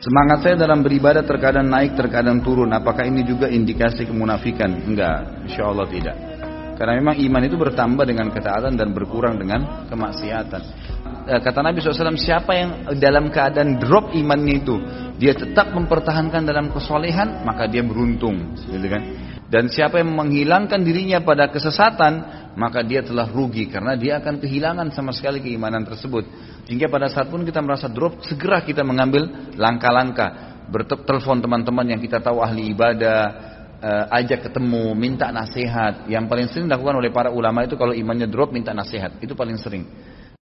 Semangat saya dalam beribadah terkadang naik, terkadang turun. Apakah ini juga indikasi kemunafikan? Enggak, insya Allah tidak. Karena memang iman itu bertambah dengan ketaatan dan berkurang dengan kemaksiatan. Eh, kata Nabi SAW, siapa yang dalam keadaan drop imannya itu, dia tetap mempertahankan dalam kesolehan, maka dia beruntung. Gitu kan? Dan siapa yang menghilangkan dirinya pada kesesatan, maka dia telah rugi karena dia akan kehilangan sama sekali keimanan tersebut. Hingga pada saat pun kita merasa drop, segera kita mengambil langkah-langkah. Bertelepon teman-teman yang kita tahu ahli ibadah, uh, ajak ketemu, minta nasihat. Yang paling sering dilakukan oleh para ulama itu kalau imannya drop minta nasihat. Itu paling sering.